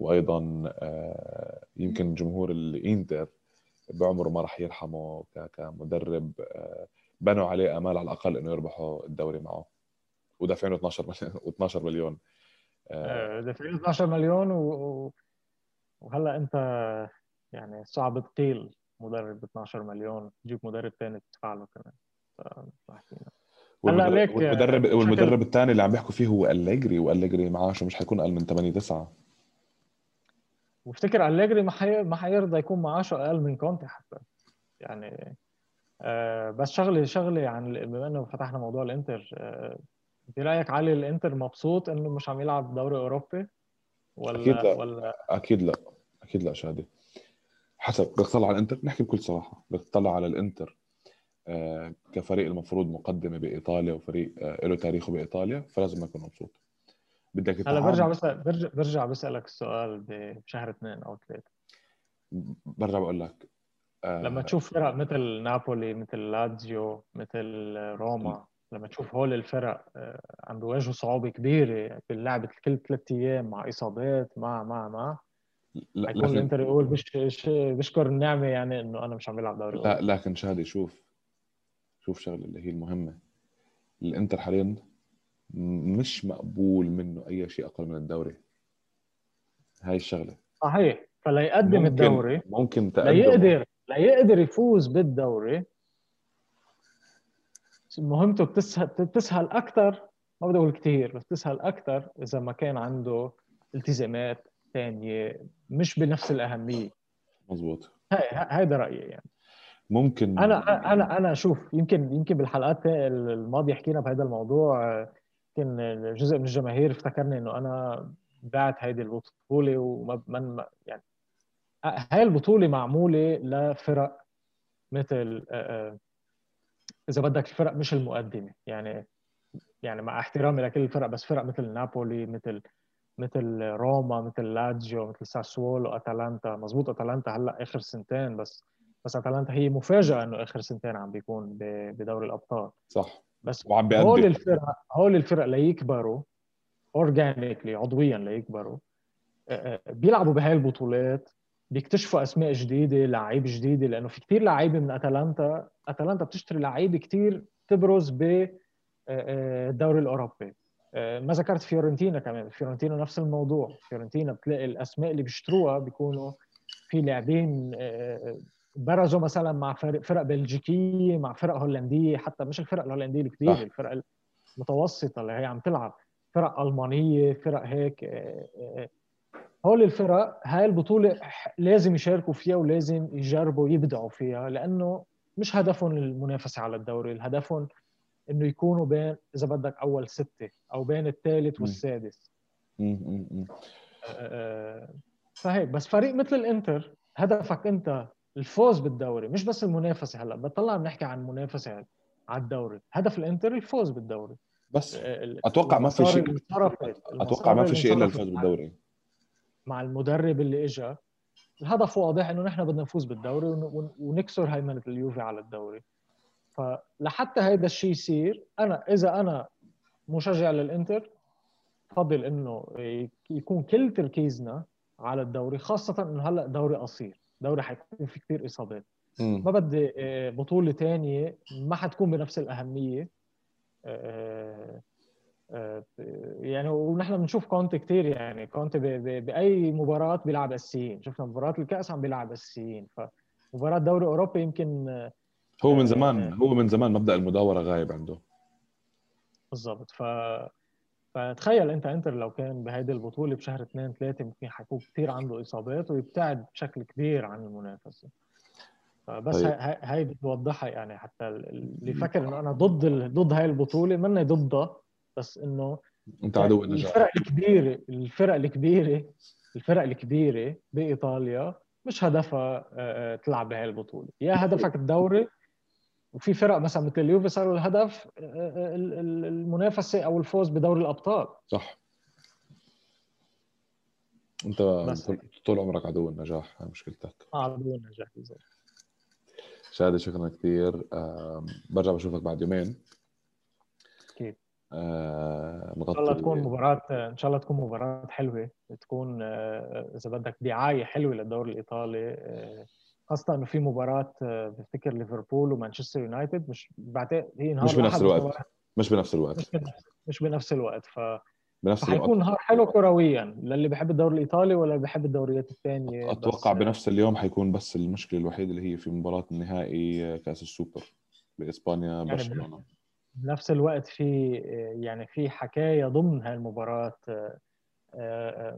وأيضا آه، يمكن جمهور الإنتر بعمره ما راح يرحمه كمدرب آه، بنوا عليه أمال على الأقل إنه يربحوا الدوري معه. ودافعين 12 مليون و12 مليون. دافعين 12 مليون و... وهلأ أنت يعني صعب تقيل مدرب ب 12 مليون تجيب مدرب ثاني تدفع له كمان. هلأ ليك والمدرب والمدرب الثاني اللي عم بيحكوا فيه هو أليجري وأليجري معاشه مش حيكون أقل من 8 9 وافتكر أليجري ما حي... ما حيرضى يكون معاشه أقل من كونتي حتى. يعني آه بس شغله شغله عن بما إنه فتحنا موضوع الإنتر آه برايك علي الإنتر مبسوط إنه مش عم يلعب دوري أوروبي؟ ولا أكيد لا. ولا أكيد لا. أكيد لا شادي. حسب بدك تطلع على الإنتر؟ نحكي بكل صراحة. بدك تطلع على الإنتر آه، كفريق المفروض مقدمة بإيطاليا وفريق آه، له تاريخه بإيطاليا فلازم اكون مبسوط. بدك هلا برجع بس برجع برجع بسألك السؤال بشهر اثنين أو ثلاثة. برجع بقول لك آه لما تشوف فرق مثل نابولي مثل لاتزيو مثل روما لما تشوف هول الفرق آه عم بيواجهوا صعوبة كبيرة باللعب كل ثلاث أيام مع إصابات مع مع مع حيكون لكن... الإنتر يقول بش... بشكر النعمة يعني إنه أنا مش عم بلعب دوري لا لكن شادي شوف. شوف شغلة اللي هي المهمة. الإنتر حاليا مش مقبول منه أي شيء أقل من الدوري. هاي الشغلة. صحيح. فلا يقدم ممكن الدوري ممكن تقدم ليقدر ليقدر يفوز بالدوري. مهمته بتسهل بتسهل أكثر ما بدي أقول كثير بس بتسهل أكثر إذا ما كان عنده التزامات ثانية مش بنفس الأهمية. مزبوط. هاي هيدا رأيي يعني. ممكن أنا أنا أنا شوف يمكن يمكن بالحلقات الماضية حكينا بهذا الموضوع يمكن جزء من الجماهير افتكرني إنه أنا بعت هيدي البطولة وما من يعني هاي البطولة معمولة لفرق مثل إذا بدك الفرق مش المقدمة. يعني يعني مع احترامي لكل الفرق بس فرق مثل نابولي مثل مثل روما مثل لاتجيو مثل ساسولو أتلانتا. مزبوط أتلانتا هلأ آخر سنتين بس بس أتلانتا هي مفاجأة إنه آخر سنتين عم بيكون بدوري الأبطال. صح. بس وعم بيقدم. هول الفرق هول الفرق ليكبروا organically عضويا ليكبروا بيلعبوا بهاي البطولات بيكتشفوا أسماء جديدة لعيب جديدة لأنه في كثير لعيبة من أتلانتا أتلانتا بتشتري لعيبة كثير تبرز الأوروبي. آه، ما ذكرت فيورنتينا كمان فيورنتينا نفس الموضوع. فيورنتينا بتلاقي الأسماء اللي بيشتروها بيكونوا في لاعبين آه، برزوا مثلا مع فرق, فرق بلجيكيه مع فرق هولنديه حتى مش الفرق الهولنديه الكبيره الفرق المتوسطة اللي هي عم تلعب. فرق ألمانية فرق هيك آه، هول الفرق هاي البطولة لازم يشاركوا فيها ولازم يجربوا يبدعوا فيها لأنه مش هدفهم المنافسة على الدوري. هدفهم إنه يكونوا بين إذا بدك أول ستة أو بين الثالث والسادس. آه، آه، فهيك بس فريق مثل الإنتر هدفك أنت الفوز بالدوري مش بس المنافسة هلأ بطلع بنحكي عن منافسة على الدوري. هدف الانتر الفوز بالدوري. بس. آه، أتوقع ما في شيء أتوقع ما في شيء إلا الفوز بالدوري. مع المدرب اللي اجى الهدف واضح إنه نحن بدنا نفوز بالدوري ونكسر هيمنة اليوفي على الدوري. فلحتى هذا الشيء يصير أنا إذا أنا مشجع للإنتر بفضل إنه يكون كل تركيزنا على الدوري خاصة إنه هلأ دوري قصير. دوري حيكون في كثير إصابات. ما بدي آه، بطوله ثانية ما حتكون بنفس الأهمية. آه، آه، يعني ونحن بنشوف كونتي كثير يعني كونتي بأي مباراة بيلعب اساسيين شفنا مباراة الكأس عم بيلعب اساسيين فمباراة دوري اوروبي يمكن هو من زمان هو من زمان مبدأ المداورة غايب عنده. بالضبط. ف فتخيل انت انتر لو كان بهيدي البطولة بشهر اثنين ثلاثة ممكن حيكون كثير عنده إصابات ويبتعد بشكل كبير عن المنافسة. فبس طيب. هاي, بتوضحها يعني حتى اللي فكر إنه أنا ضد ال... ضد هاي البطولة ماني ضدها بس إنه أنت عدو النجاح. الفرق الكبيرة الفرق الكبيرة الفرق الكبيرة بإيطاليا مش هدفها تلعب بهاي البطولة. يا هدفك الدوري وفي فرق مثلا مثل اليوفي صاروا الهدف المنافسة أو الفوز بدوري الأبطال. صح. أنت. طول عمرك عدو النجاح هاي مشكلتك. آه عدو النجاح بالضبط. شادي شكرا كثير برجع بشوفك بعد يومين. أكيد. آه إن شاء الله تكون مباراة إن شاء الله تكون مباراة حلوة تكون آه إذا بدك دعاية حلوة للدوري الإيطالي آه خاصة إنه في مباراة آه بفتكر ليفربول ومانشستر يونايتد مش بعتقد هي نهار مش بنفس الوقت. مش بنفس الوقت. مش بنفس, مش بنفس الوقت. ف بنفس الوقت. حيكون نهار حلو كرويا للي بحب الدوري الإيطالي ولا بحب الدوريات الثانية أتوقع بنفس اليوم حيكون بس المشكلة الوحيدة اللي هي في مباراة النهائي كأس السوبر بإسبانيا يعني برشلونة. بنفس الوقت في يعني في حكاية ضمن هاي المباراه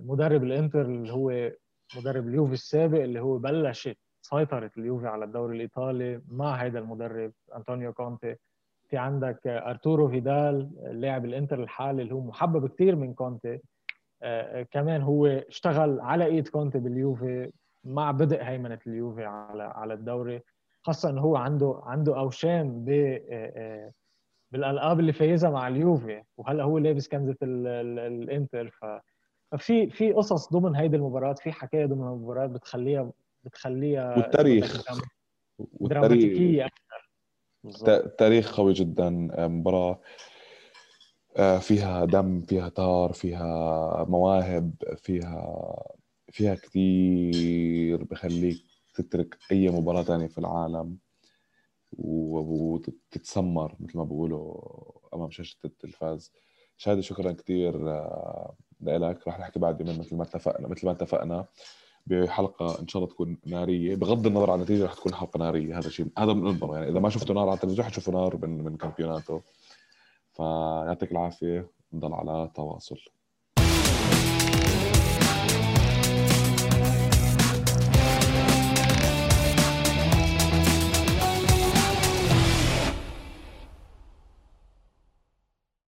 مدرب الإنتر اللي هو مدرب اليوفي السابق اللي هو بلشت سيطره اليوفي على الدوري الإيطالي مع هذا المدرب أنطونيو كونتي. في عندك أرتورو فيدال لاعب الإنتر الحالي اللي هو محبب كثير من كونتي. آه، كمان هو اشتغل على إيد كونتي باليوفي مع بدء هيمنة اليوفي على على الدوري. خاصة إنه هو عنده عنده أوشام ب آه، آه، بالألقاب اللي فايزها مع اليوفي. وهلأ هو لابس كنزة الإنتر. ف ففي في قصص ضمن هيدي المباراة في حكاية ضمن المباراة بتخليها بتخليها والتاريخ. دراماتيكية تاريخ قوي جدا. آه، مباراة آه، فيها دم فيها تار فيها مواهب فيها فيها كثير بخليك تترك أي مباراة ثانية في العالم وتتسمر مثل ما بقولوا أمام شاشة التلفاز. شادي شكرا كثير آه، لك. رح نحكي بعد يومين مثل ما اتفقنا مثل ما اتفقنا. بحلقة إن شاء الله تكون نارية بغض النظر عن النتيجة رح تكون حلقة نارية هذا شيء هذا بنضمنه يعني إذا ما شفتوا نار على التلفزيون حتشوفوا نار من من كامبيوناته فيعطيك العافية نضل على تواصل.